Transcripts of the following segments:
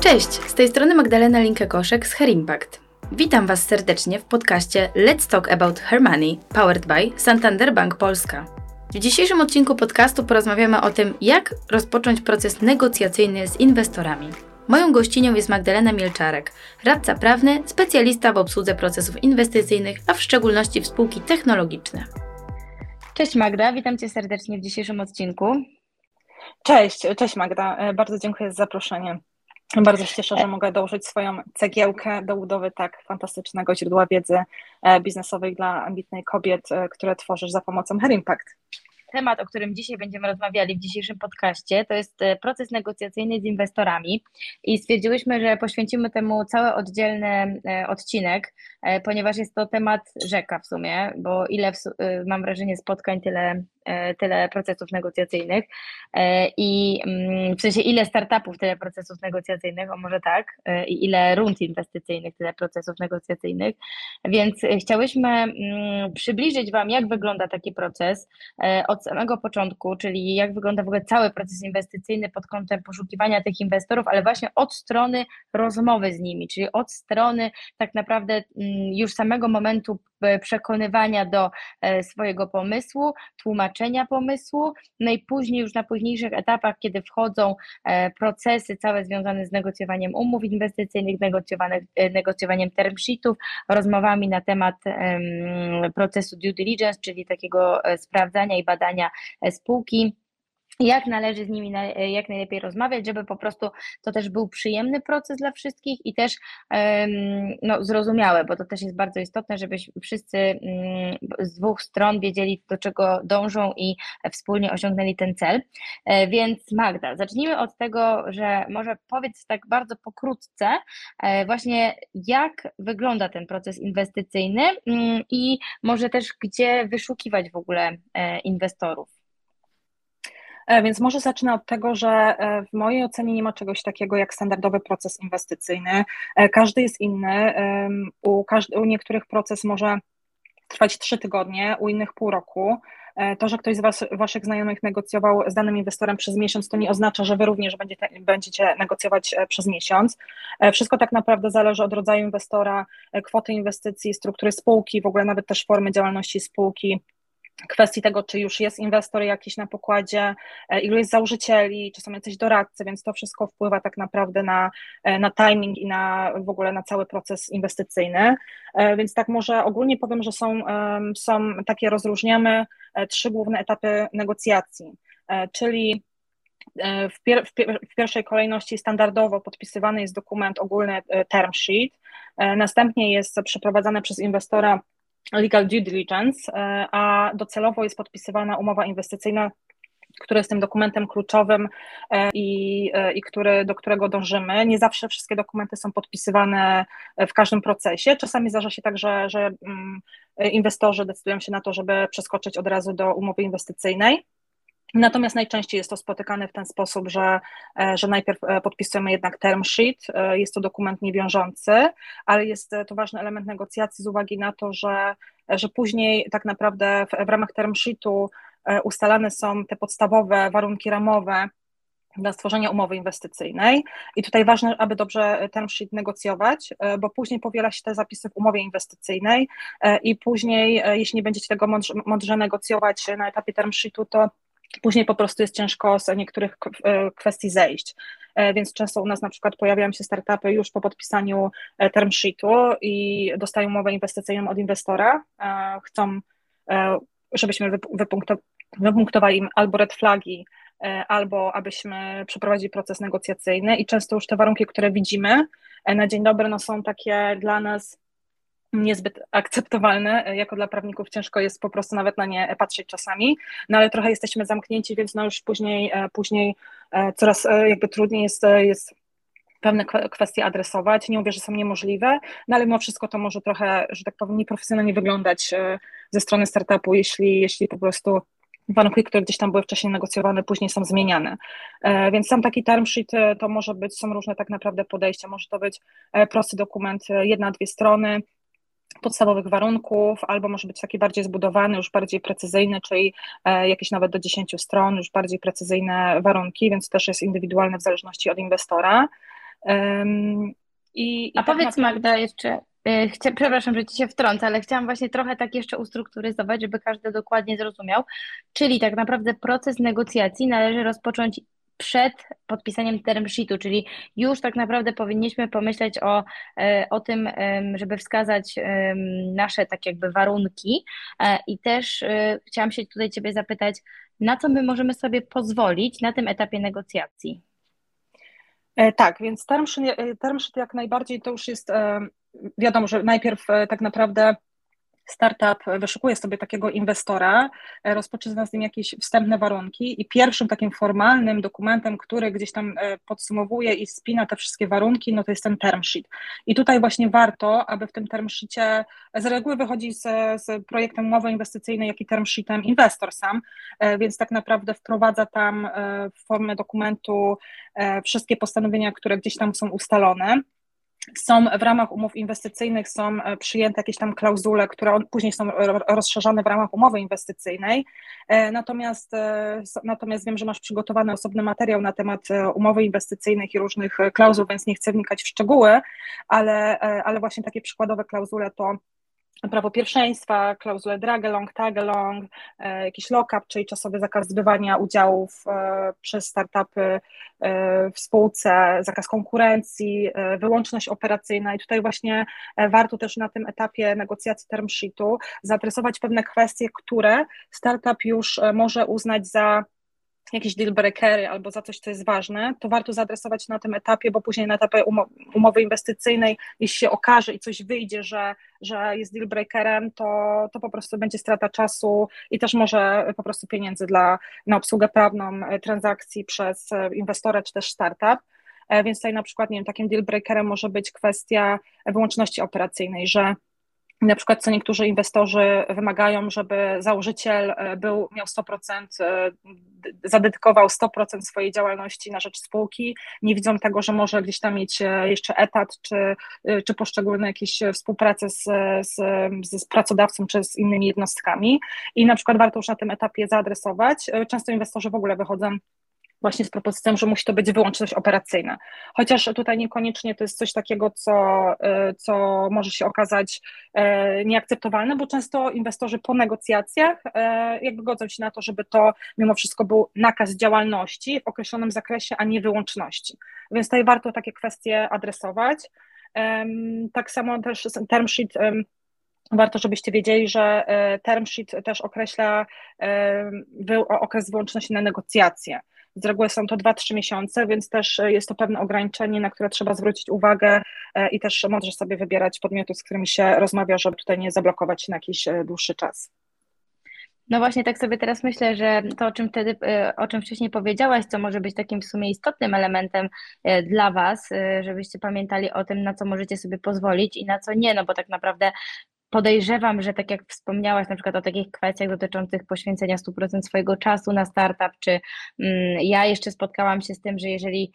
Cześć, z tej strony Magdalena Linke-Koszek z Her Impact. Witam Was serdecznie w podcaście Let's Talk About Her Money, powered by Santander Bank Polska. W dzisiejszym odcinku podcastu porozmawiamy o tym, jak rozpocząć proces negocjacyjny z inwestorami. Moją gościnią jest Magdalena Mielczarek, radca prawny, specjalista w obsłudze procesów inwestycyjnych, a w szczególności w spółki technologiczne. Cześć Magda, witam Cię serdecznie w dzisiejszym odcinku. Cześć, cześć Magda, e, bardzo dziękuję za zaproszenie. Bardzo się cieszę, że mogę dołożyć swoją cegiełkę do budowy tak fantastycznego źródła wiedzy e, biznesowej dla ambitnej kobiet, e, które tworzysz za pomocą Her Impact. Temat, o którym dzisiaj będziemy rozmawiali w dzisiejszym podcaście, to jest e, proces negocjacyjny z inwestorami. I stwierdziłyśmy, że poświęcimy temu cały oddzielny e, odcinek, e, ponieważ jest to temat rzeka w sumie, bo ile mam wrażenie spotkań, tyle E, tyle procesów negocjacyjnych. E, i mm, w sensie ile startupów, tyle procesów negocjacyjnych, o może tak, e, i ile rund inwestycyjnych, tyle procesów negocjacyjnych, więc chciałyśmy mm, przybliżyć Wam, jak wygląda taki proces od samego początku, czyli jak wygląda w ogóle cały proces inwestycyjny pod kątem poszukiwania tych inwestorów, ale właśnie od strony rozmowy z nimi, czyli od strony tak naprawdę mm, już samego momentu przekonywania do swojego pomysłu, tłumaczenia, pomysłu, no i później już na późniejszych etapach, kiedy wchodzą e, procesy całe związane z negocjowaniem umów inwestycyjnych, e, negocjowaniem term sheetów, rozmowami na temat procesu due diligence, czyli takiego e, sprawdzania i badania spółki jak należy z nimi na, jak najlepiej rozmawiać, żeby po prostu to też był przyjemny proces dla wszystkich i też no, zrozumiałe, bo to też jest bardzo istotne, żeby wszyscy mm, z dwóch stron wiedzieli, do czego dążą i wspólnie osiągnęli ten cel. E, więc Magda, zacznijmy od tego, że może powiedz tak bardzo pokrótce, e, właśnie jak wygląda ten proces inwestycyjny mm, i może też gdzie wyszukiwać w ogóle e, inwestorów. E, więc może zacznę od tego, że e, w mojej ocenie nie ma czegoś takiego jak standardowy proces inwestycyjny. E, każdy jest inny. U, każdy, u niektórych proces może trwać trzy tygodnie, u innych pół roku. To, że ktoś z was, Waszych znajomych negocjował z danym inwestorem przez miesiąc, to nie oznacza, że Wy również będziecie, będziecie negocjować przez miesiąc. Wszystko tak naprawdę zależy od rodzaju inwestora, kwoty inwestycji, struktury spółki, w ogóle nawet też formy działalności spółki kwestii tego, czy już jest inwestor jakiś na pokładzie, e, ilu jest założycieli, czy są jacyś doradcy, więc to wszystko wpływa tak naprawdę na, e, na timing i na w ogóle na cały proces inwestycyjny. E, więc tak może ogólnie powiem, że są, są takie rozróżniamy trzy główne etapy negocjacji, czyli w, pier w, pier w, pierwszej kolejności standardowo podpisywany jest dokument ogólny term sheet, następnie jest przeprowadzane przez inwestora legal due diligence, e, a docelowo jest podpisywana umowa inwestycyjna który jest tym dokumentem kluczowym e, i, e, i który, do którego dążymy. Nie zawsze wszystkie dokumenty są podpisywane w każdym procesie. Czasami zdarza się tak, że, że mm, inwestorzy decydują się na to, żeby przeskoczyć od razu do umowy inwestycyjnej. Natomiast najczęściej jest to spotykane w ten sposób, że, e, że najpierw e, podpisujemy jednak term sheet, e, jest to dokument niewiążący, ale jest to ważny element negocjacji z uwagi na to, że, że później tak naprawdę w, w ramach term sheetu ustalane są te podstawowe warunki ramowe dla stworzenia umowy inwestycyjnej. I tutaj ważne, aby dobrze term sheet negocjować, bo później powiela się te zapisy w umowie inwestycyjnej i później, jeśli nie będziecie tego mądrze, mądrze negocjować na etapie term sheetu, to Później po prostu jest ciężko z niektórych e, kwestii zejść. E, więc często u nas na przykład pojawiają się startupy już po podpisaniu e, term sheetu i dostają umowę inwestycyjną od inwestora. Chcą, żebyśmy wypunktowali im albo red flagi, albo abyśmy przeprowadzili proces negocjacyjny i często już te warunki, które widzimy na dzień dobry, no są takie dla nas niezbyt akceptowalne. Jako dla prawników ciężko jest po prostu nawet na nie patrzeć czasami, no ale trochę jesteśmy zamknięci, więc no już później, e, później e, coraz e, jakby trudniej jest, jest pewne kwestie adresować. Nie mówię, że są niemożliwe, no ale mimo wszystko to może trochę, że tak powiem, nieprofesjonalnie wyglądać ze strony startupu, jeśli, jeśli po prostu warunki, które gdzieś tam były wcześniej negocjowane, później są zmieniane. Więc sam taki term sheet to może być, są różne tak naprawdę podejścia. Może to być prosty dokument, jedna, dwie strony, podstawowych warunków, albo może być taki bardziej zbudowany, już bardziej precyzyjny, czyli e, jakieś nawet do 10 stron, już bardziej precyzyjne warunki, więc też jest indywidualne w zależności od inwestora. I, i A tak powiedz naprawdę... Magda jeszcze, e, Chcia, przepraszam, że ci się wtrącę, ale chciałam właśnie trochę tak jeszcze ustrukturyzować, żeby każdy dokładnie zrozumiał. Czyli tak naprawdę proces negocjacji należy rozpocząć przed podpisaniem term sheetu, czyli już tak naprawdę powinniśmy pomyśleć o, e, o tym, żeby wskazać nasze tak jakby warunki e, i też chciałam się tutaj Ciebie zapytać, na co my możemy sobie pozwolić na tym etapie negocjacji? E, tak, więc term sheet, e, term sheet jak najbardziej to już jest e, wiadomo, że najpierw tak naprawdę startup wyszukuje sobie takiego inwestora, e, rozpoczyna z nim jakieś wstępne warunki i pierwszym takim formalnym dokumentem, który gdzieś tam e, podsumowuje i spina te wszystkie warunki, no to jest ten term sheet. I tutaj właśnie warto, aby w tym term sheetie, z reguły wychodzi z, z projektem umowy inwestycyjnej, jak i term sheetem inwestor sam, e, więc tak naprawdę wprowadza tam w formę dokumentu wszystkie postanowienia, które gdzieś tam są ustalone są w ramach umów inwestycyjnych są e, przyjęte jakieś tam klauzule, które później są rozszerzone w ramach umowy inwestycyjnej. E, natomiast, e, natomiast wiem, że masz przygotowany osobny materiał na temat umowy inwestycyjnych i różnych klauzul, więc nie chcę wnikać w szczegóły, ale, ale właśnie takie przykładowe klauzule to prawo pierwszeństwa, klauzule drag-along, tag-along, e, jakiś lock-up, czyli czasowy zakaz zbywania udziałów e, przez startupy e, w spółce, zakaz konkurencji, wyłączność operacyjna. I tutaj właśnie warto też na tym etapie negocjacji term sheetu zaadresować pewne kwestie, które startup już może uznać za jakieś deal breakery albo za coś, co jest ważne, to warto zaadresować na tym etapie, bo później na etapie umowy inwestycyjnej, jeśli się okaże i coś wyjdzie, że, że jest deal breakerem, to, to po prostu będzie strata czasu i też może po prostu pieniędzy dla, na obsługę prawną e, transakcji przez e, inwestora czy też startup. E, więc tutaj na przykład, nie wiem, takim deal breakerem może być kwestia wyłączności operacyjnej, że na przykład co niektórzy inwestorzy wymagają, żeby założyciel e, był, miał 100%, e, zadedykował 100% swojej działalności na rzecz spółki. Nie widzą tego, że może gdzieś tam mieć e, jeszcze etat, czy, czy poszczególne jakieś współpracę z, z, z pracodawcą, czy z innymi jednostkami. I na przykład warto już na tym etapie zaadresować. Często inwestorzy w ogóle wychodzą właśnie z propozycją, że musi to być wyłączność operacyjna. Chociaż tutaj niekoniecznie to jest coś takiego, co, e, co może się okazać e, nieakceptowalne, bo często inwestorzy po negocjacjach e, jakby godzą się na to, żeby to mimo wszystko był nakaz działalności w określonym zakresie, a nie wyłączności. Więc tutaj warto takie kwestie adresować. Tak samo też term sheet Warto, żebyście wiedzieli, że term sheet też określa okres wyłączności na negocjacje. Z reguły są to 2-3 miesiące, więc też e, jest to pewne ograniczenie, na które trzeba zwrócić uwagę e, i też mądrze sobie wybierać podmioty, z którymi się rozmawia, żeby tutaj nie zablokować się na jakiś e, dłuższy czas. No właśnie tak sobie teraz myślę, że to, o czym wtedy, o czym wcześniej powiedziałaś, co może być takim w sumie istotnym elementem dla Was, żebyście pamiętali o tym, na co możecie sobie pozwolić i na co nie, no bo tak naprawdę podejrzewam, że tak jak wspomniałaś na przykład o takich kwestiach dotyczących poświęcenia 100% swojego czasu na startup, czy mm, ja jeszcze spotkałam się z tym, że jeżeli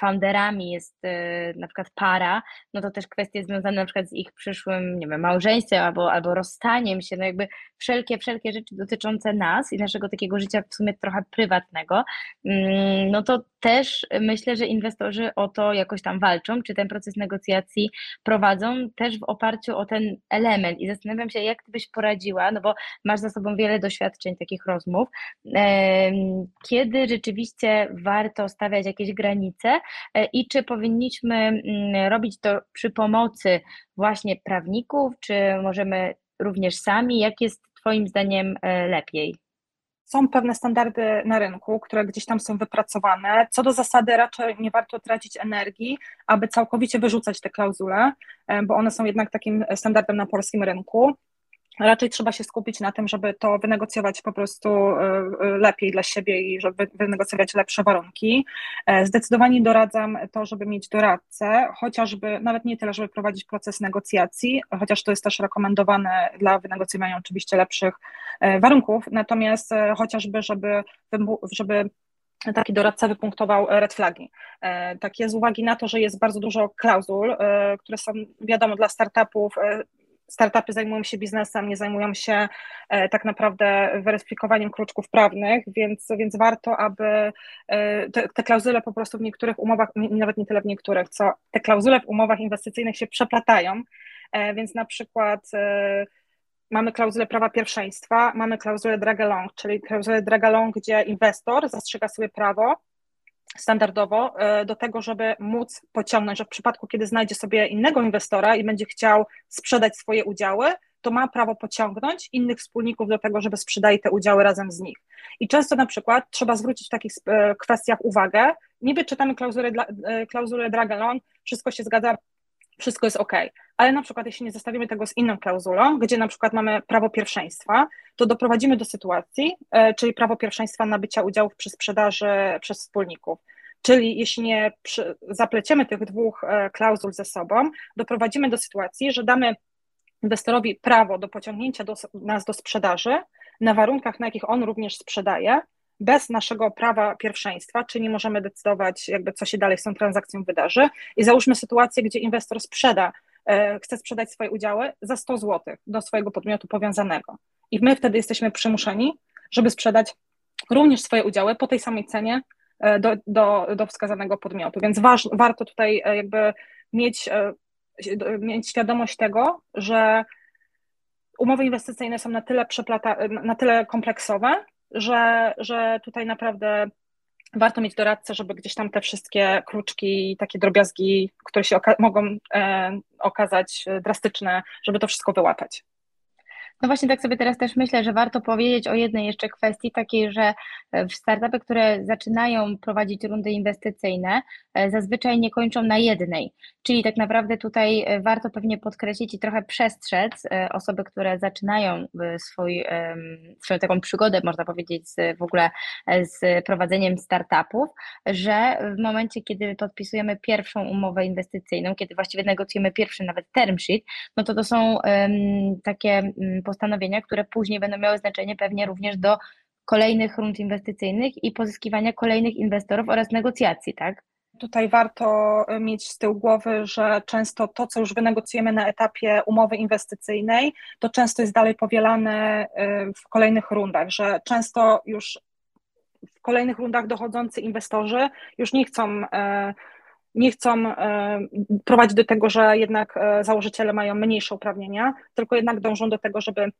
founderami jest e, na przykład para, no to też kwestie związane na przykład z ich przyszłym, nie wiem, małżeństwem albo, albo rozstaniem się, no jakby wszelkie, wszelkie rzeczy dotyczące nas i naszego takiego życia w sumie trochę prywatnego, mm, no to też myślę, że inwestorzy o to jakoś tam walczą, czy ten proces negocjacji prowadzą też w oparciu o ten element. I zastanawiam się, jak ty byś poradziła, no bo masz za sobą wiele doświadczeń takich rozmów, kiedy rzeczywiście warto stawiać jakieś granice granice e, i czy powinniśmy mm, robić to przy pomocy właśnie prawników, czy możemy również sami? Jak jest Twoim zdaniem e, lepiej? Są pewne standardy na rynku, które gdzieś tam są wypracowane. Co do zasady, raczej nie warto tracić energii, aby całkowicie wyrzucać te klauzule, e, bo one są jednak takim standardem na polskim rynku. Raczej trzeba się skupić na tym, żeby to wynegocjować po prostu e, e, lepiej dla siebie i żeby wynegocjować lepsze warunki. E, zdecydowanie doradzam to, żeby mieć doradcę, chociażby nawet nie tyle, żeby prowadzić proces negocjacji, chociaż to jest też rekomendowane dla wynegocjowania oczywiście lepszych warunków, natomiast chociażby, żeby, żeby taki doradca wypunktował red flagi. Tak jest z uwagi na to, że jest bardzo dużo klauzul, które są wiadomo dla startupów startupy zajmują się biznesem, nie zajmują się e, tak naprawdę weryfikowaniem kruczków prawnych, więc, więc warto, aby e, te, te klauzule po prostu w niektórych umowach, nawet nie tyle w niektórych, co te klauzule w umowach inwestycyjnych się przeplatają, e, więc na przykład mamy klauzulę prawa pierwszeństwa, mamy klauzulę drag along, czyli klauzulę drag along, gdzie inwestor zastrzega sobie prawo standardowo e, do tego, żeby móc pociągnąć, że w przypadku, kiedy znajdzie sobie innego inwestora i będzie chciał sprzedać swoje udziały, to ma prawo pociągnąć innych wspólników do tego, żeby sprzedali te udziały razem z nich. I często na przykład trzeba zwrócić w takich e, kwestiach uwagę, niby czytamy klauzulę, e, klauzulę drag along, wszystko się zgadza, wszystko jest ok. Ale na przykład, jeśli nie zestawimy tego z inną klauzulą, gdzie na przykład mamy prawo pierwszeństwa, to doprowadzimy do sytuacji, e, czyli prawo pierwszeństwa nabycia udziałów przy sprzedaży przez wspólników. Czyli jeśli nie zapleciemy tych dwóch e, klauzul ze sobą, doprowadzimy do sytuacji, że damy inwestorowi prawo do pociągnięcia do, nas do sprzedaży na warunkach, na jakich on również sprzedaje, bez naszego prawa pierwszeństwa, czyli możemy decydować, jakby co się dalej z tą transakcją wydarzy. I załóżmy sytuację, gdzie inwestor sprzeda, e, chce sprzedać swoje udziały za 100 zł do swojego podmiotu powiązanego. I my wtedy jesteśmy przymuszeni, żeby sprzedać również swoje udziały po tej samej cenie e, do, do, do wskazanego podmiotu. Więc waż, warto tutaj e, jakby mieć, mieć świadomość tego, że umowy inwestycyjne są na tyle, na tyle kompleksowe, że, że tutaj naprawdę warto mieć doradcę, żeby gdzieś tam te wszystkie kruczki, takie drobiazgi, które się oka mogą e, okazać drastyczne, żeby to wszystko wyłapać. No właśnie tak sobie teraz też myślę, że warto powiedzieć o jednej jeszcze kwestii, takiej, że w startupy, które zaczynają prowadzić rundy inwestycyjne, e, zazwyczaj nie kończą na jednej. Czyli tak naprawdę tutaj e, warto pewnie podkreślić i trochę przestrzec e, osoby, które zaczynają swój, swoją taką przygodę, można powiedzieć, z, w ogóle z prowadzeniem startupów, że w momencie, kiedy podpisujemy pierwszą umowę inwestycyjną, kiedy właściwie negocjujemy pierwszy nawet term sheet, no to to są takie um, postanowienia, które później będą miały znaczenie pewnie również do kolejnych rund inwestycyjnych i pozyskiwania kolejnych inwestorów oraz negocjacji, tak? Tutaj warto mieć z tyłu głowy, że często to, co już wynegocjujemy na etapie umowy inwestycyjnej, to często jest dalej powielane y, w kolejnych rundach, że często już w kolejnych rundach dochodzący inwestorzy już nie chcą y, nie chcą e, prowadzić do tego, że jednak e, założyciele mają mniejsze uprawnienia, tylko jednak dążą do tego, żeby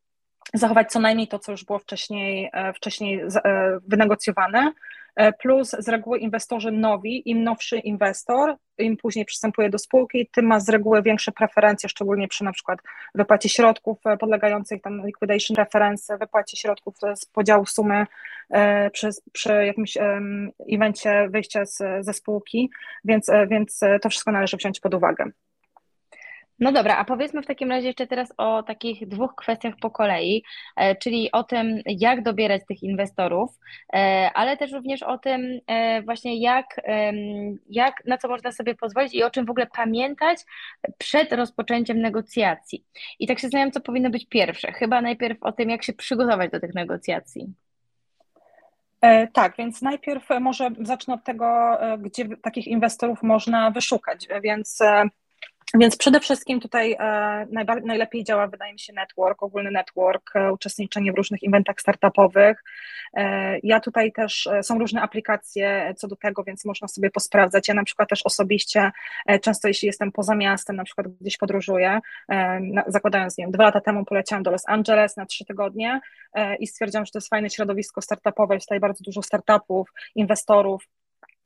zachować co najmniej to, co już było wcześniej, e, wcześniej wynegocjowane, plus z reguły inwestorzy nowi, im nowszy inwestor, im później przystępuje do spółki, tym ma z reguły większe preferencje, szczególnie przy na przykład wypłacie środków e, podlegających tam liquidation reference, wypłacie środków z podziału sumy e, przy, przy jakimś evencie wyjścia z, ze spółki, więc, więc to wszystko należy wziąć pod uwagę. No dobra, a powiedzmy w takim razie jeszcze teraz o takich dwóch kwestiach po kolei, e, czyli o tym, jak dobierać tych inwestorów, e, ale też również o tym e, właśnie, jak, jak na co można sobie pozwolić i o czym w ogóle pamiętać przed rozpoczęciem negocjacji. I tak się zastanawiam, co powinno być pierwsze. Chyba najpierw o tym, jak się przygotować do tych negocjacji. Tak, więc najpierw może zacznę od tego, gdzie takich inwestorów można wyszukać. Więc więc przede wszystkim tutaj e, najlepiej działa, wydaje mi się, network, ogólny network, e, uczestniczenie w różnych eventach startupowych. E, ja tutaj też, są różne aplikacje co do tego, więc można sobie posprawdzać. Ja na przykład też osobiście, często jeśli jestem poza miastem, na przykład gdzieś podróżuję, zakładając, nie wiem, dwa lata temu poleciałam do Los Angeles na trzy tygodnie i stwierdziłam, że to jest fajne środowisko startupowe, jest tutaj bardzo dużo startupów, inwestorów,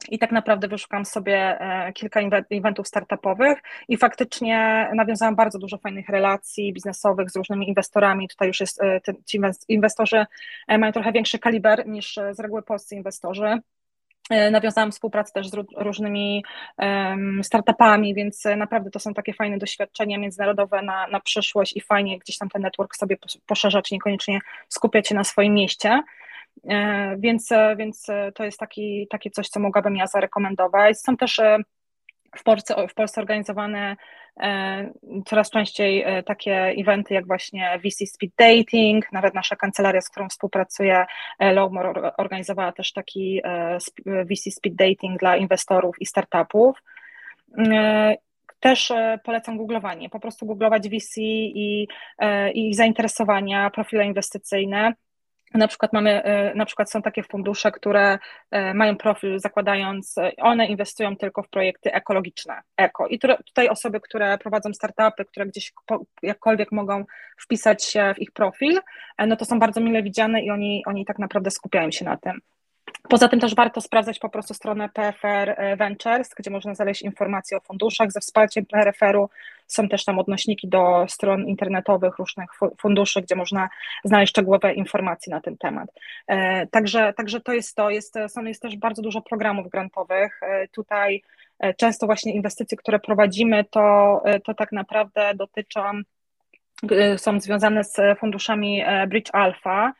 i tak naprawdę wyszukam sobie e, kilka eventów startupowych i faktycznie nawiązałam bardzo dużo fajnych relacji biznesowych z różnymi inwestorami. Tutaj już jest, e, ci inwestorzy e, mają trochę większy kaliber niż z reguły polscy inwestorzy. Nawiązałam współpracę też z różnymi startupami, więc naprawdę to są takie fajne doświadczenia międzynarodowe na, na przyszłość i fajnie gdzieś tam ten network sobie poszerzać, niekoniecznie skupiać się na swoim mieście. E, więc, e, więc e, to jest taki, takie coś, co mogłabym ja zarekomendować. Są też w Polsce, w Polsce organizowane coraz częściej takie eventy jak właśnie VC Speed Dating, nawet nasza kancelaria, z którą współpracuję, Lowmore, organizowała też taki VC Speed Dating dla inwestorów i startupów też polecam googlowanie, po prostu googlować VC i, i zainteresowania, profile inwestycyjne. Na przykład mamy, na przykład są takie fundusze, które mają profil zakładając, one inwestują tylko w projekty ekologiczne, eko. I tutaj osoby, które prowadzą startupy, które gdzieś jakkolwiek mogą wpisać się w ich profil, no to są bardzo mile widziane i oni, oni tak naprawdę skupiają się na tym. Poza tym też warto sprawdzać po prostu stronę PFR e, Ventures, gdzie można znaleźć informacje o funduszach. Ze wsparciem PRFR-u są też tam odnośniki do stron internetowych różnych funduszy, gdzie można znaleźć szczegółowe informacje na ten temat. E, także, także to jest to. Jest, są, jest też bardzo dużo programów grantowych. E, tutaj często właśnie inwestycje, które prowadzimy, to, to tak naprawdę dotyczą, są związane z funduszami Bridge Alpha,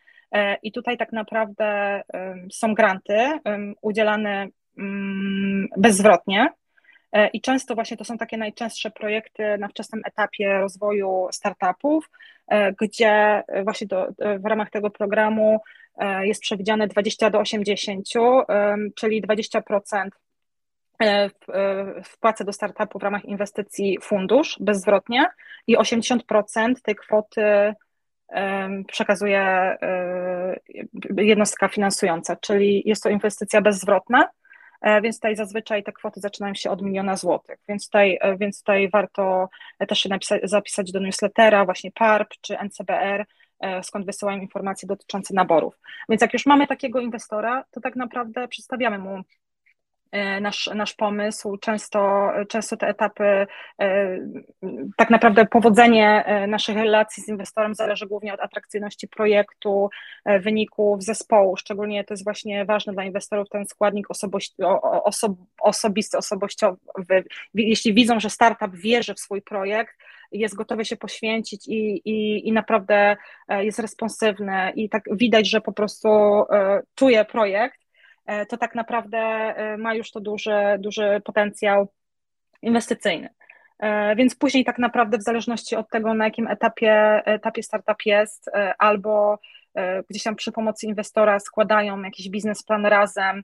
I tutaj tak naprawdę są granty udzielane mm, bezzwrotnie. E, I często właśnie to są takie najczęstsze projekty na wczesnym etapie rozwoju startupów, e, gdzie właśnie do, w ramach tego programu jest przewidziane 20 do 80, czyli 20% wpłacę do startupu w ramach inwestycji fundusz bezzwrotnie i 80% tej kwoty przekazuje e, jednostka finansująca, czyli jest to inwestycja bezzwrotna, e, więc tutaj zazwyczaj te kwoty zaczynają się od miliona złotych, więc tutaj, e, więc tutaj warto też się napisać, zapisać do newslettera, właśnie PARP czy NCBR, skąd wysyłają informacje dotyczące naborów. Więc jak już mamy takiego inwestora, to tak naprawdę przedstawiamy mu nasz, nasz pomysł. Często, często te etapy, e, tak naprawdę powodzenie e, naszych relacji z inwestorem zależy głównie od atrakcyjności projektu, wyników zespołu. Szczególnie to jest właśnie ważne dla inwestorów ten składnik osobości, oso, osobisty, osobowościowy. Jeśli widzą, że startup wierzy w swój projekt, jest gotowy się poświęcić i, i, i naprawdę jest responsywny i tak widać, że po prostu czuje projekt, E, to tak naprawdę e, ma już to duży, duży potencjał inwestycyjny. E, więc później tak naprawdę w zależności od tego, na jakim etapie, etapie startup jest, albo gdzieś tam przy pomocy inwestora składają jakiś biznesplan razem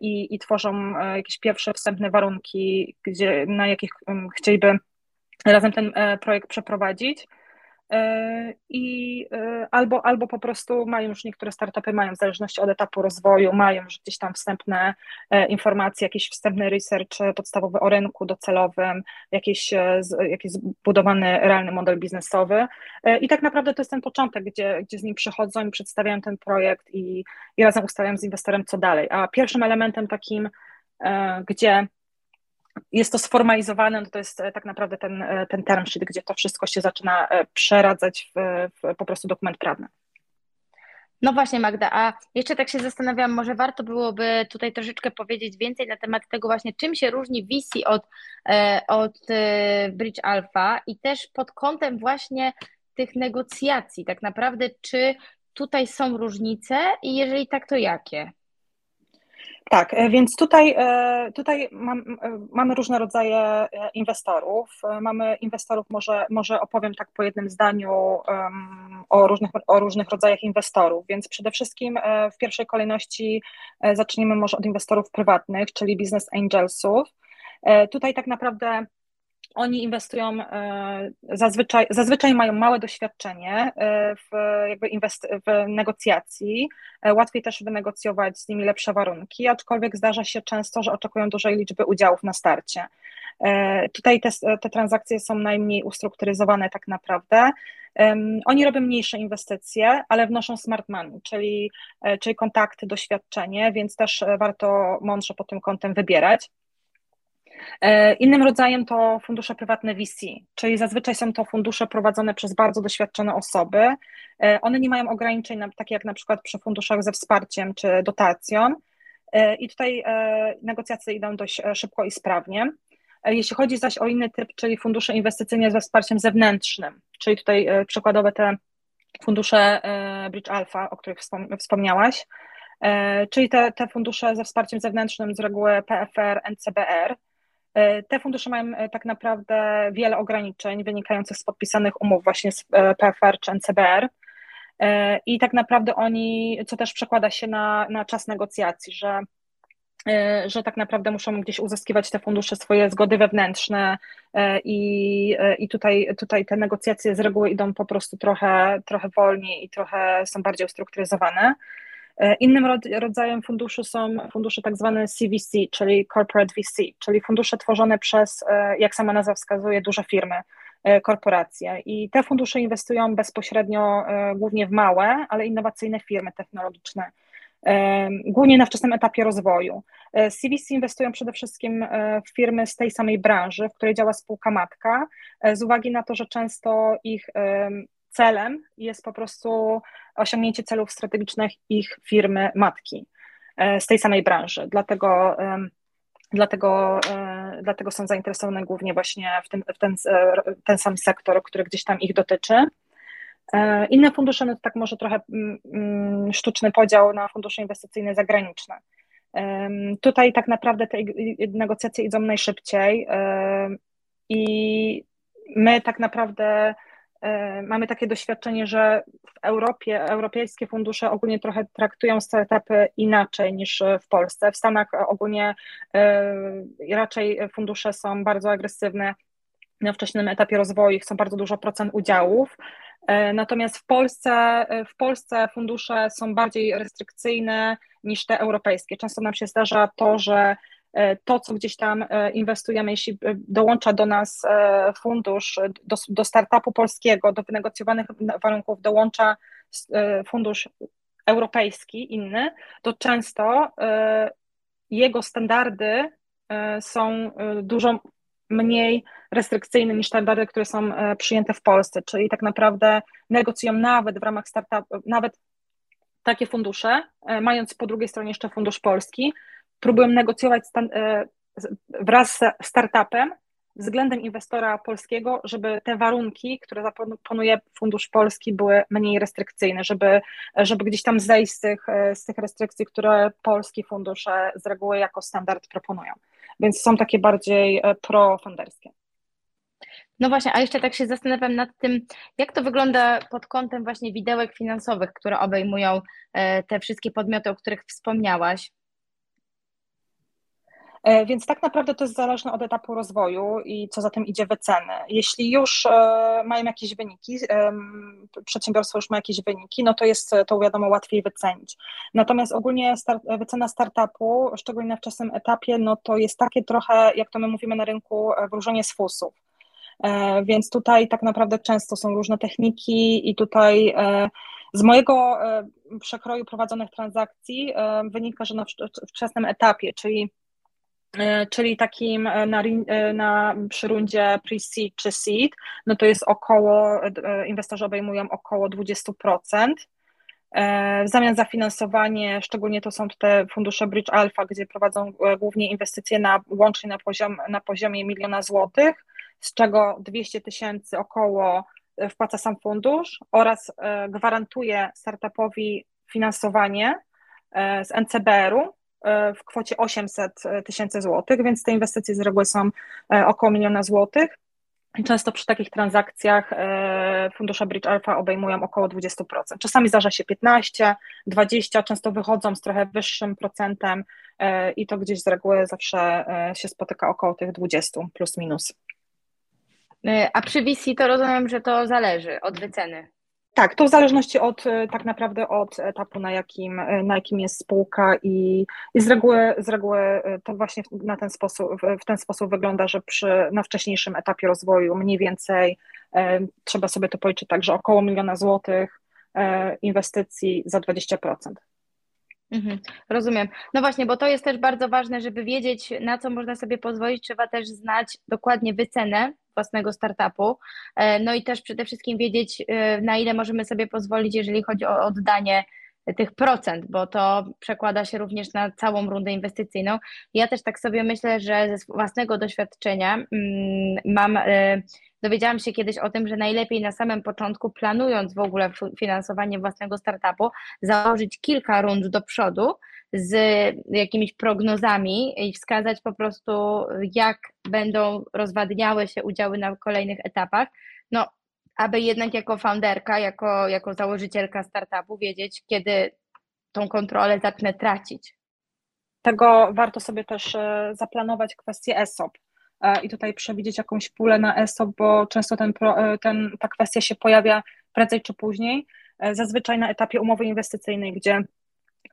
i, i tworzą jakieś pierwsze wstępne warunki, gdzie, na jakich chcieliby razem ten projekt przeprowadzić. E, i e, albo, albo po prostu mają już niektóre startupy mają w zależności od etapu rozwoju, mają już gdzieś tam wstępne e, informacje, jakiś wstępny research podstawowy o rynku docelowym, jakiś, jakiś zbudowany realny model biznesowy. I tak naprawdę to jest ten początek, gdzie, gdzie z nim przychodzą i przedstawiają ten projekt i, i razem ustalają z inwestorem co dalej, a pierwszym elementem takim, gdzie jest to sformalizowane, no to jest e, tak naprawdę ten, e, ten term sheet, gdzie to wszystko się zaczyna e, przeradzać w, w po prostu dokument prawny. No właśnie, Magda, a jeszcze tak się zastanawiam, może warto byłoby tutaj troszeczkę powiedzieć więcej na temat tego właśnie, czym się różni VC od, od Bridge Alpha i też pod kątem właśnie tych negocjacji, tak naprawdę, czy tutaj są różnice i jeżeli tak, to jakie? Tak, e, więc tutaj, e, tutaj mam, e, mamy różne rodzaje inwestorów. Mamy inwestorów, może, może opowiem tak po jednym zdaniu o różnych, o różnych rodzajach inwestorów. Więc przede wszystkim w pierwszej kolejności zaczniemy może od inwestorów prywatnych, czyli business angelsów. Tutaj tak naprawdę oni inwestują, e, zazwyczaj, zazwyczaj mają małe doświadczenie e, w, jakby inwest, w negocjacji, e, łatwiej też wynegocjować z nimi lepsze warunki, aczkolwiek zdarza się często, że oczekują dużej liczby udziałów na starcie. Tutaj te, te transakcje są najmniej ustrukturyzowane tak naprawdę. Oni robią mniejsze inwestycje, ale wnoszą smart money, czyli, czyli kontakty, doświadczenie, więc też warto mądrze pod tym kątem wybierać. E, innym rodzajem to fundusze prywatne VC, czyli zazwyczaj są to fundusze prowadzone przez bardzo doświadczone osoby. E, one nie mają ograniczeń, takie jak na przykład przy funduszach ze wsparciem czy dotacją. E, I tutaj negocjacje idą dość szybko i sprawnie. Jeśli chodzi zaś o inny typ, czyli fundusze inwestycyjne ze wsparciem zewnętrznym, czyli tutaj przykładowe te fundusze Bridge Alpha, o których wspomniałaś, czyli te, te fundusze ze wsparciem zewnętrznym z reguły PFR, NCBR, te fundusze mają e, tak naprawdę wiele ograniczeń wynikających z podpisanych umów właśnie z e, PFR czy NCBR. I tak naprawdę oni, co też przekłada się na, na czas negocjacji, że E, że tak naprawdę muszą gdzieś uzyskiwać te fundusze swoje zgody wewnętrzne e, i, e, i tutaj, tutaj te negocjacje z reguły idą po prostu trochę, trochę wolniej i trochę są bardziej ustrukturyzowane. Innym rodzajem funduszy są fundusze tak zwane CVC, czyli Corporate VC, czyli fundusze tworzone przez, jak sama nazwa wskazuje, duże firmy, korporacje. I te fundusze inwestują bezpośrednio głównie w małe, ale innowacyjne firmy technologiczne głównie na wczesnym etapie rozwoju. CVC e, inwestują przede wszystkim e, w firmy z tej samej branży, w której działa spółka matka, e, z uwagi na to, że często ich celem jest po prostu osiągnięcie celów strategicznych ich firmy matki z tej samej branży. Dlatego, dlatego, dlatego są zainteresowane głównie właśnie w, tym, w ten, ten sam sektor, który gdzieś tam ich dotyczy. E, inne fundusze, no to tak może trochę mm, mm, sztuczny podział na fundusze inwestycyjne zagraniczne. Tutaj tak naprawdę te negocjacje idą najszybciej i my tak naprawdę e, mamy takie doświadczenie, że w Europie europejskie fundusze ogólnie trochę traktują startupy inaczej niż w Polsce. W Stanach ogólnie e, raczej fundusze są bardzo agresywne na wczesnym etapie rozwoju, chcą bardzo dużo procent udziałów. E, natomiast w Polsce, e, w Polsce fundusze są bardziej restrykcyjne niż te europejskie. Często nam się zdarza to, że e, to, co gdzieś tam inwestujemy, jeśli dołącza do nas fundusz, do, do startupu polskiego, do wynegocjowanych warunków dołącza fundusz europejski, inny, to często jego standardy są dużo mniej restrykcyjne niż standardy, które są e, przyjęte w Polsce, czyli tak naprawdę negocjują nawet w ramach startupu, nawet takie fundusze, e, mając po drugiej stronie jeszcze fundusz polski, próbują negocjować e, wraz z startupem względem inwestora polskiego, żeby te warunki, które zaproponuje Fundusz Polski, były mniej restrykcyjne, żeby, żeby gdzieś tam zejść z tych, z tych restrykcji, które polskie fundusze z reguły jako standard proponują. Więc są takie bardziej profunderskie. No właśnie, a jeszcze tak się zastanawiam nad tym, jak to wygląda pod kątem właśnie widełek finansowych, które obejmują e, te wszystkie podmioty, o których wspomniałaś. E, więc tak naprawdę to jest zależne od etapu rozwoju i co za tym idzie wyceny. Jeśli już e, mają jakieś wyniki, przedsiębiorstwo już ma jakieś wyniki, no to jest to wiadomo łatwiej wycenić. Natomiast ogólnie start, wycena startupu, szczególnie na wczesnym etapie, no to jest takie trochę, jak to my mówimy na rynku, wróżenie z fusów. E, więc tutaj tak naprawdę często są różne techniki i tutaj e, z mojego e, przekroju prowadzonych transakcji wynika, że na wczesnym etapie, czyli czyli takim na, na, przy rundzie pre-seed czy seed, no to jest około, inwestorzy obejmują około 20%. W zamian za finansowanie, szczególnie to są te fundusze Bridge Alpha, gdzie prowadzą głównie inwestycje na, łącznie na, poziom, na poziomie miliona złotych, z czego 200 tysięcy około e, wpłaca sam fundusz oraz e, gwarantuje startupowi finansowanie e, z NCBR-u w kwocie 800 tysięcy złotych, więc te inwestycje z reguły są około miliona złotych. Często przy takich transakcjach fundusze Bridge Alpha obejmują około 20%. Czasami zdarza się 15, 20, często wychodzą z trochę wyższym procentem i to gdzieś z reguły zawsze się spotyka około tych 20 plus minus. E, a przy VC to rozumiem, że to zależy od wyceny. Tak, to w zależności od e, tak naprawdę od etapu, na jakim, e, na jakim jest spółka i, i z, reguły, z reguły to właśnie na ten sposób, w ten sposób wygląda, że przy, na wcześniejszym etapie rozwoju mniej więcej e, trzeba sobie to policzyć tak, że około miliona złotych e, inwestycji za 20%. Mhm, rozumiem. No właśnie, bo to jest też bardzo ważne, żeby wiedzieć, na co można sobie pozwolić, trzeba też znać dokładnie wycenę własnego startupu. E, no i też przede wszystkim wiedzieć, e, na ile możemy sobie pozwolić, jeżeli chodzi o oddanie tych procent, bo to przekłada się również na całą rundę inwestycyjną. Ja też tak sobie myślę, że ze własnego doświadczenia mm, mam, e, dowiedziałam się kiedyś o tym, że najlepiej na samym początku, planując w ogóle finansowanie własnego startupu, założyć kilka rund do przodu z jakimiś prognozami i wskazać po prostu, jak będą rozwadniały się udziały na kolejnych etapach. No, aby jednak jako founderka, jako, jako założycielka startupu wiedzieć, kiedy tą kontrolę zacznę tracić. tego warto sobie też zaplanować kwestię ESOP i tutaj przewidzieć jakąś pulę na ESOP, bo często ten, ten, ta kwestia się pojawia prędzej czy później, zazwyczaj na etapie umowy inwestycyjnej, gdzie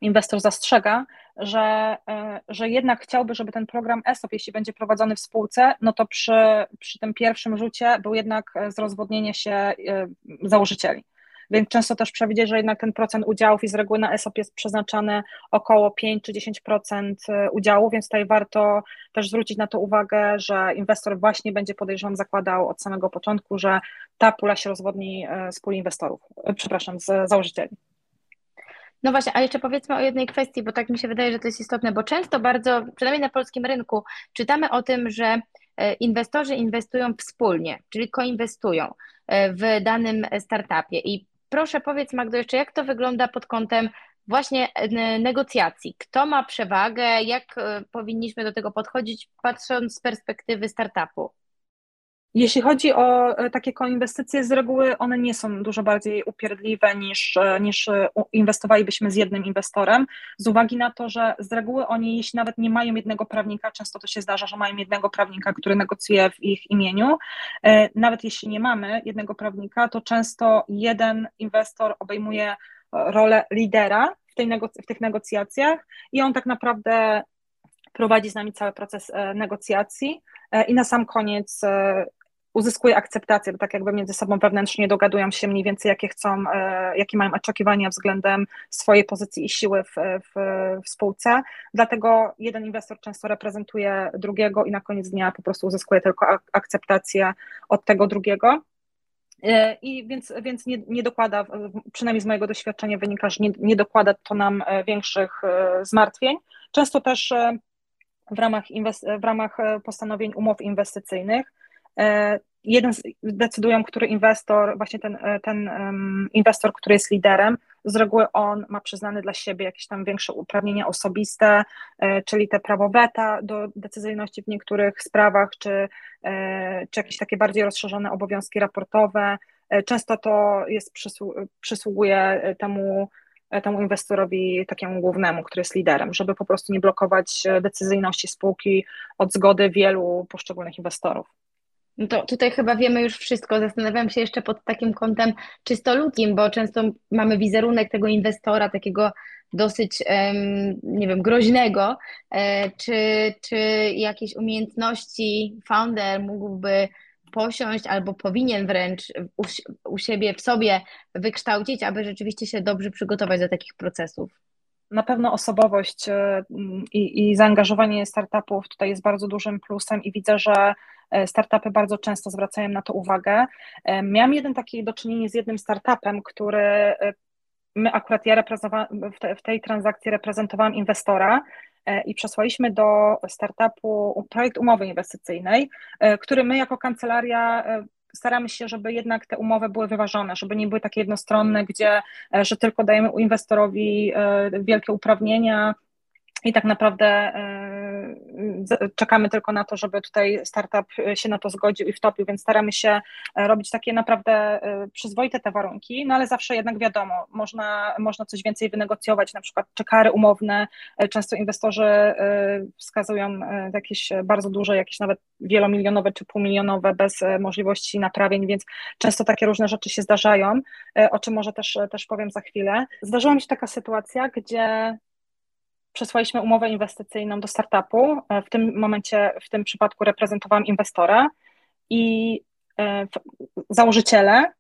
inwestor zastrzega, że, e, że jednak chciałby, żeby ten program ESOP, jeśli będzie prowadzony w spółce, no to przy, przy tym pierwszym rzucie był jednak zrozwodnienie się e, założycieli. Więc często też przewidzieć, że jednak ten procent udziałów i z reguły na ESOP jest przeznaczany około 5 czy 10% e, udziału, więc tutaj warto też zwrócić na to uwagę, że inwestor właśnie będzie podejrzewam zakładał od samego początku, że ta pula się rozwodni z puli inwestorów, przepraszam, z założycieli. No właśnie, a jeszcze powiedzmy o jednej kwestii, bo tak mi się wydaje, że to jest istotne, bo często bardzo, przynajmniej na polskim rynku, czytamy o tym, że e, inwestorzy inwestują wspólnie, czyli koinwestują e, w danym startupie. I proszę powiedz Magdo jeszcze, jak to wygląda pod kątem właśnie e, negocjacji? Kto ma przewagę? Jak powinniśmy do tego podchodzić, patrząc z perspektywy startupu? Jeśli chodzi o e, takie koinwestycje, z reguły one nie są dużo bardziej upierdliwe niż, e, niż e, inwestowalibyśmy z jednym inwestorem, z uwagi na to, że z reguły oni, jeśli nawet nie mają jednego prawnika, często to się zdarza, że mają jednego prawnika, który negocjuje w ich imieniu, nawet jeśli nie mamy jednego prawnika, to często jeden inwestor obejmuje rolę lidera w, tej w tych negocjacjach i on tak naprawdę prowadzi z nami cały proces negocjacji. I na sam koniec uzyskuje akceptację, bo tak jakby między sobą wewnętrznie dogadują się mniej więcej, jakie chcą, e, jakie mają oczekiwania względem swojej pozycji i siły w, w, w spółce. Dlatego jeden inwestor często reprezentuje drugiego i na koniec dnia po prostu uzyskuje tylko akceptację od tego drugiego. E, I więc, więc nie, nie dokłada, przynajmniej z mojego doświadczenia wynika, że nie, nie dokłada to nam e, większych zmartwień. Często też w ramach, w ramach postanowień umów inwestycyjnych E, jeden decydują, który inwestor, właśnie ten, e, ten inwestor, który jest liderem, z reguły on ma przyznane dla siebie jakieś tam większe uprawnienia osobiste, e, czyli te prawo weta do decyzyjności w niektórych sprawach, czy, czy jakieś takie bardziej rozszerzone obowiązki raportowe. Często to jest, przysługuje temu, temu inwestorowi takiemu głównemu, który jest liderem, żeby po prostu nie blokować decyzyjności spółki od zgody wielu poszczególnych inwestorów. No to tutaj chyba wiemy już wszystko. Zastanawiam się jeszcze pod takim kątem czysto ludzkim, bo często mamy wizerunek tego inwestora, takiego dosyć, nie wiem, groźnego. E, czy, czy jakieś umiejętności founder mógłby posiąść albo powinien wręcz u, u siebie, w sobie wykształcić, aby rzeczywiście się dobrze przygotować do takich procesów? Na pewno osobowość e, i, i zaangażowanie startupów tutaj jest bardzo dużym plusem i widzę, że startupy bardzo często zwracają na to uwagę. E, miałam jeden taki do czynienia z jednym startupem, który e, my akurat ja w tej transakcji reprezentowałam inwestora i przesłaliśmy do startupu projekt umowy inwestycyjnej, który my jako kancelaria staramy się, żeby jednak te umowy były wyważone, żeby nie były takie jednostronne, gdzie że tylko dajemy inwestorowi wielkie uprawnienia i tak naprawdę czekamy tylko na to, żeby tutaj startup się na to zgodził i wtopił, więc staramy się e, robić takie naprawdę e, przyzwoite te warunki, no ale zawsze jednak wiadomo, można, można coś więcej wynegocjować, na przykład czy kary umowne, e, często inwestorzy wskazują jakieś bardzo duże, jakieś nawet wielomilionowe czy półmilionowe bez możliwości naprawień, więc często takie różne rzeczy się zdarzają, o czym może też, też powiem za chwilę. Zdarzyła mi się taka sytuacja, gdzie przesłaliśmy umowę inwestycyjną do startupu. E, w tym momencie, w tym przypadku reprezentowałam inwestora i e, założyciele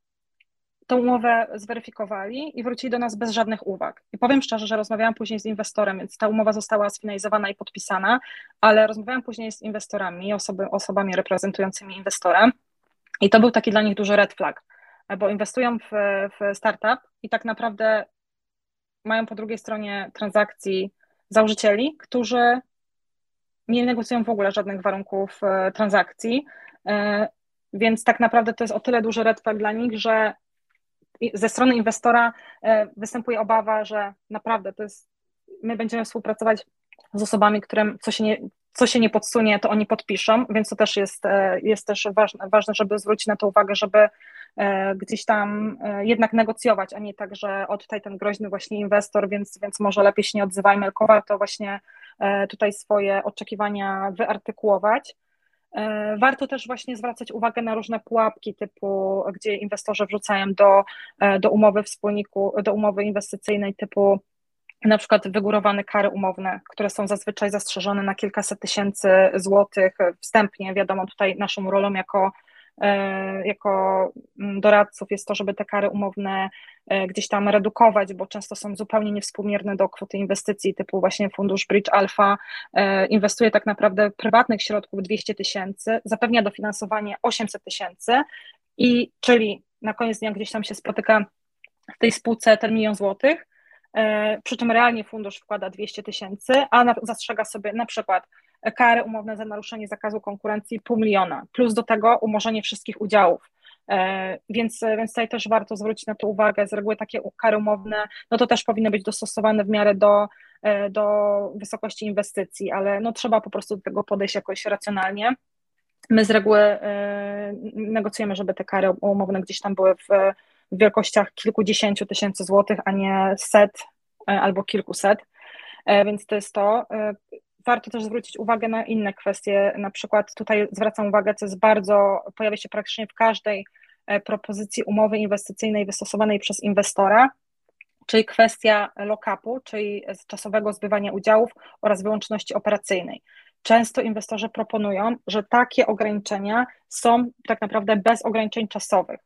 tą umowę zweryfikowali i wrócili do nas bez żadnych uwag. I powiem szczerze, że rozmawiałam później z inwestorem, więc ta umowa została sfinalizowana i podpisana, ale rozmawiałam później z inwestorami, osoby, osobami reprezentującymi inwestora i to był taki dla nich duży red flag, bo inwestują w, w startup i tak naprawdę mają po drugiej stronie transakcji założycieli, którzy nie negocjują w ogóle żadnych warunków e, transakcji, e, więc tak naprawdę to jest o tyle duży red flag dla nich, że ze strony inwestora e, występuje obawa, że naprawdę to jest, my będziemy współpracować z osobami, którym co się nie, co się nie podsunie, to oni podpiszą, więc to też jest, jest też ważne, ważne, żeby zwrócić na to uwagę, żeby E, gdzieś tam e, jednak negocjować, a nie tak, że o tutaj ten groźny właśnie inwestor, więc, więc może lepiej się nie odzywajmy, tylko warto właśnie tutaj swoje oczekiwania wyartykułować. Warto też właśnie zwracać uwagę na różne pułapki typu, gdzie inwestorzy wrzucają do, do umowy wspólniku, do umowy inwestycyjnej typu na przykład wygórowane kary umowne, które są zazwyczaj zastrzeżone na kilkaset tysięcy złotych wstępnie. Wiadomo, tutaj naszą rolą jako, e, jako doradców jest to, żeby te kary umowne e, gdzieś tam redukować, bo często są zupełnie niewspółmierne do kwoty inwestycji, typu właśnie fundusz Bridge Alpha e, inwestuje tak naprawdę prywatnych środków 200 tysięcy, zapewnia dofinansowanie 800 tysięcy i czyli na koniec dnia gdzieś tam się spotyka w tej spółce ten milion złotych, przy czym realnie fundusz wkłada 200 tysięcy, a zastrzega sobie na przykład kary umowne za naruszenie zakazu konkurencji pół miliona, plus do tego umorzenie wszystkich udziałów. E, więc, więc tutaj też warto zwrócić na to uwagę. Z reguły takie kary umowne, no to też powinny być dostosowane w miarę do, e, do wysokości inwestycji, ale no trzeba po prostu do tego podejść jakoś racjonalnie. My z reguły negocjujemy, żeby te kary umowne gdzieś tam były w w wielkościach kilkudziesięciu tysięcy złotych, a nie set e, albo kilkuset, e, więc to jest to. E, warto też zwrócić uwagę na inne kwestie, na przykład tutaj zwracam uwagę, co jest bardzo, pojawia się praktycznie w każdej propozycji umowy inwestycyjnej wystosowanej przez inwestora, czyli kwestia lock-upu, czyli czasowego zbywania udziałów oraz wyłączności operacyjnej. Często inwestorzy proponują, że takie ograniczenia są tak naprawdę bez ograniczeń czasowych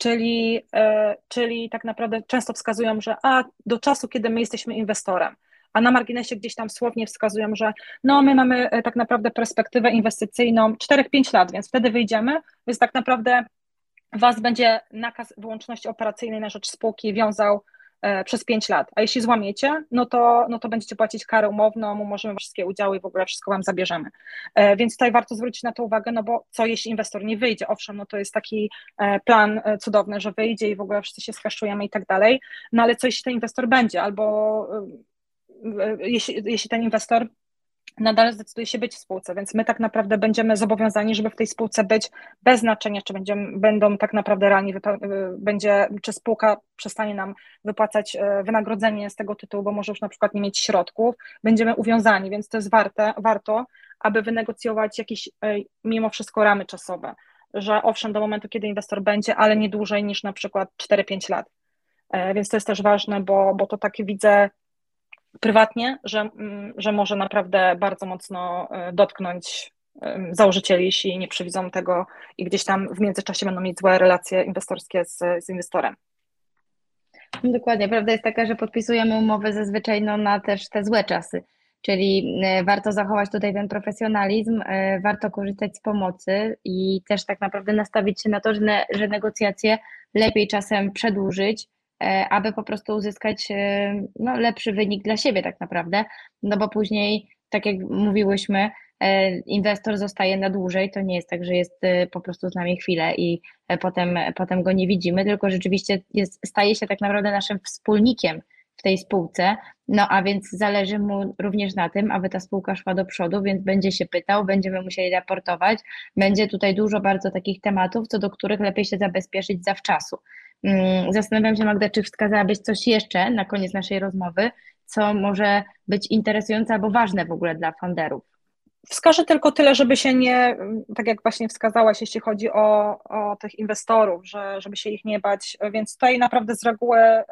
czyli, e, czyli tak naprawdę często wskazują, że a do czasu, kiedy my jesteśmy inwestorem, a na marginesie gdzieś tam słownie wskazują, że no my mamy e, tak naprawdę perspektywę inwestycyjną 4-5 lat, więc wtedy wyjdziemy, więc tak naprawdę Was będzie nakaz wyłączności operacyjnej na rzecz spółki wiązał przez 5 lat, a jeśli złamiecie, no to, no to będziecie płacić karę umowną, możemy wszystkie udziały i w ogóle wszystko Wam zabierzemy. E, więc tutaj warto zwrócić na to uwagę, no bo co jeśli inwestor nie wyjdzie? Owszem, no to jest taki e, plan cudowny, że wyjdzie i w ogóle wszyscy się skaszujemy i tak dalej, no ale co jeśli ten inwestor będzie, albo jeśli, jeśli ten inwestor nadal zdecyduje się być w spółce, więc my tak naprawdę będziemy zobowiązani, żeby w tej spółce być bez znaczenia, czy będziemy, będą tak naprawdę realnie, y, będzie, czy spółka przestanie nam wypłacać y, wynagrodzenie z tego tytułu, bo może już na przykład nie mieć środków, będziemy uwiązani, więc to jest warte, warto, aby wynegocjować jakieś y, mimo wszystko ramy czasowe, że owszem, do momentu, kiedy inwestor będzie, ale nie dłużej niż na przykład 4-5 lat. E, więc to jest też ważne, bo, bo to takie widzę prywatnie, że, mm, że może naprawdę bardzo mocno e, dotknąć założycieli, jeśli nie przewidzą tego i gdzieś tam w międzyczasie będą mieć złe relacje inwestorskie z, z inwestorem. Dokładnie, prawda jest taka, że podpisujemy umowę zazwyczaj no, na też te złe czasy, czyli e, warto zachować tutaj ten profesjonalizm, warto korzystać z pomocy i też tak naprawdę nastawić się na to, że, ne, że negocjacje lepiej czasem przedłużyć, aby po prostu uzyskać e, no, lepszy wynik dla siebie tak naprawdę, no bo później, tak jak mówiłyśmy, e, inwestor zostaje na dłużej, to nie jest tak, że jest po prostu z nami chwilę i potem, potem go nie widzimy, tylko rzeczywiście jest, staje się tak naprawdę naszym wspólnikiem w tej spółce, no a więc zależy mu również na tym, aby ta spółka szła do przodu, więc będzie się pytał, będziemy musieli raportować, będzie tutaj dużo bardzo takich tematów, co do których lepiej się zabezpieczyć zawczasu. Mm, zastanawiam się, Magda, czy wskazałabyś coś jeszcze na koniec naszej rozmowy, co może być interesujące albo ważne w ogóle dla funderów. Wskażę tylko tyle, żeby się nie, tak jak właśnie wskazałaś, jeśli chodzi o, o tych inwestorów, że, żeby się ich nie bać, więc tutaj naprawdę z reguły y,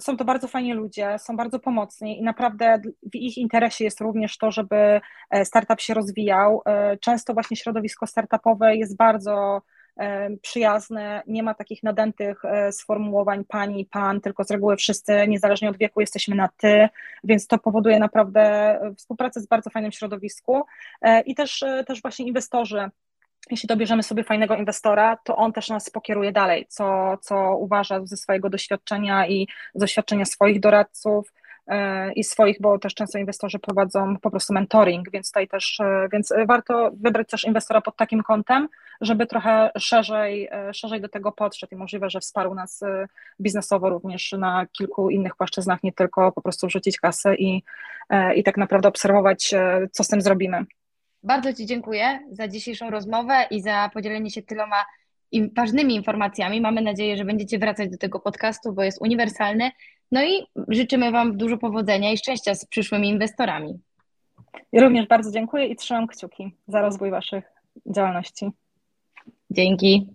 są to bardzo fajni ludzie, są bardzo pomocni i naprawdę w ich interesie jest również to, żeby e, startup się rozwijał. E, często właśnie środowisko startupowe jest bardzo przyjazne, nie ma takich nadętych e, sformułowań pani pan, tylko z reguły wszyscy, niezależnie od wieku, jesteśmy na ty, więc to powoduje naprawdę e, współpracę z bardzo fajnym środowisku. E, i też, też właśnie inwestorzy. Jeśli dobierzemy sobie fajnego inwestora, to on też nas pokieruje dalej, co, co uważa ze swojego doświadczenia i z doświadczenia swoich doradców, i swoich, bo też często inwestorzy prowadzą po prostu mentoring, więc tutaj też, e, więc warto wybrać też inwestora pod takim kątem, żeby trochę szerzej, e, szerzej do tego podszedł i możliwe, że wsparł nas e, biznesowo również na kilku innych płaszczyznach, nie tylko po prostu wrzucić kasę i, i tak naprawdę obserwować, co z tym zrobimy. Bardzo Ci dziękuję za dzisiejszą rozmowę i za podzielenie się tyloma ważnymi informacjami. Mamy nadzieję, że będziecie wracać do tego podcastu, bo jest uniwersalny. No i życzymy Wam dużo powodzenia i szczęścia z przyszłymi inwestorami. Ja również bardzo dziękuję i trzymam kciuki za rozwój Waszych działalności. Dzięki.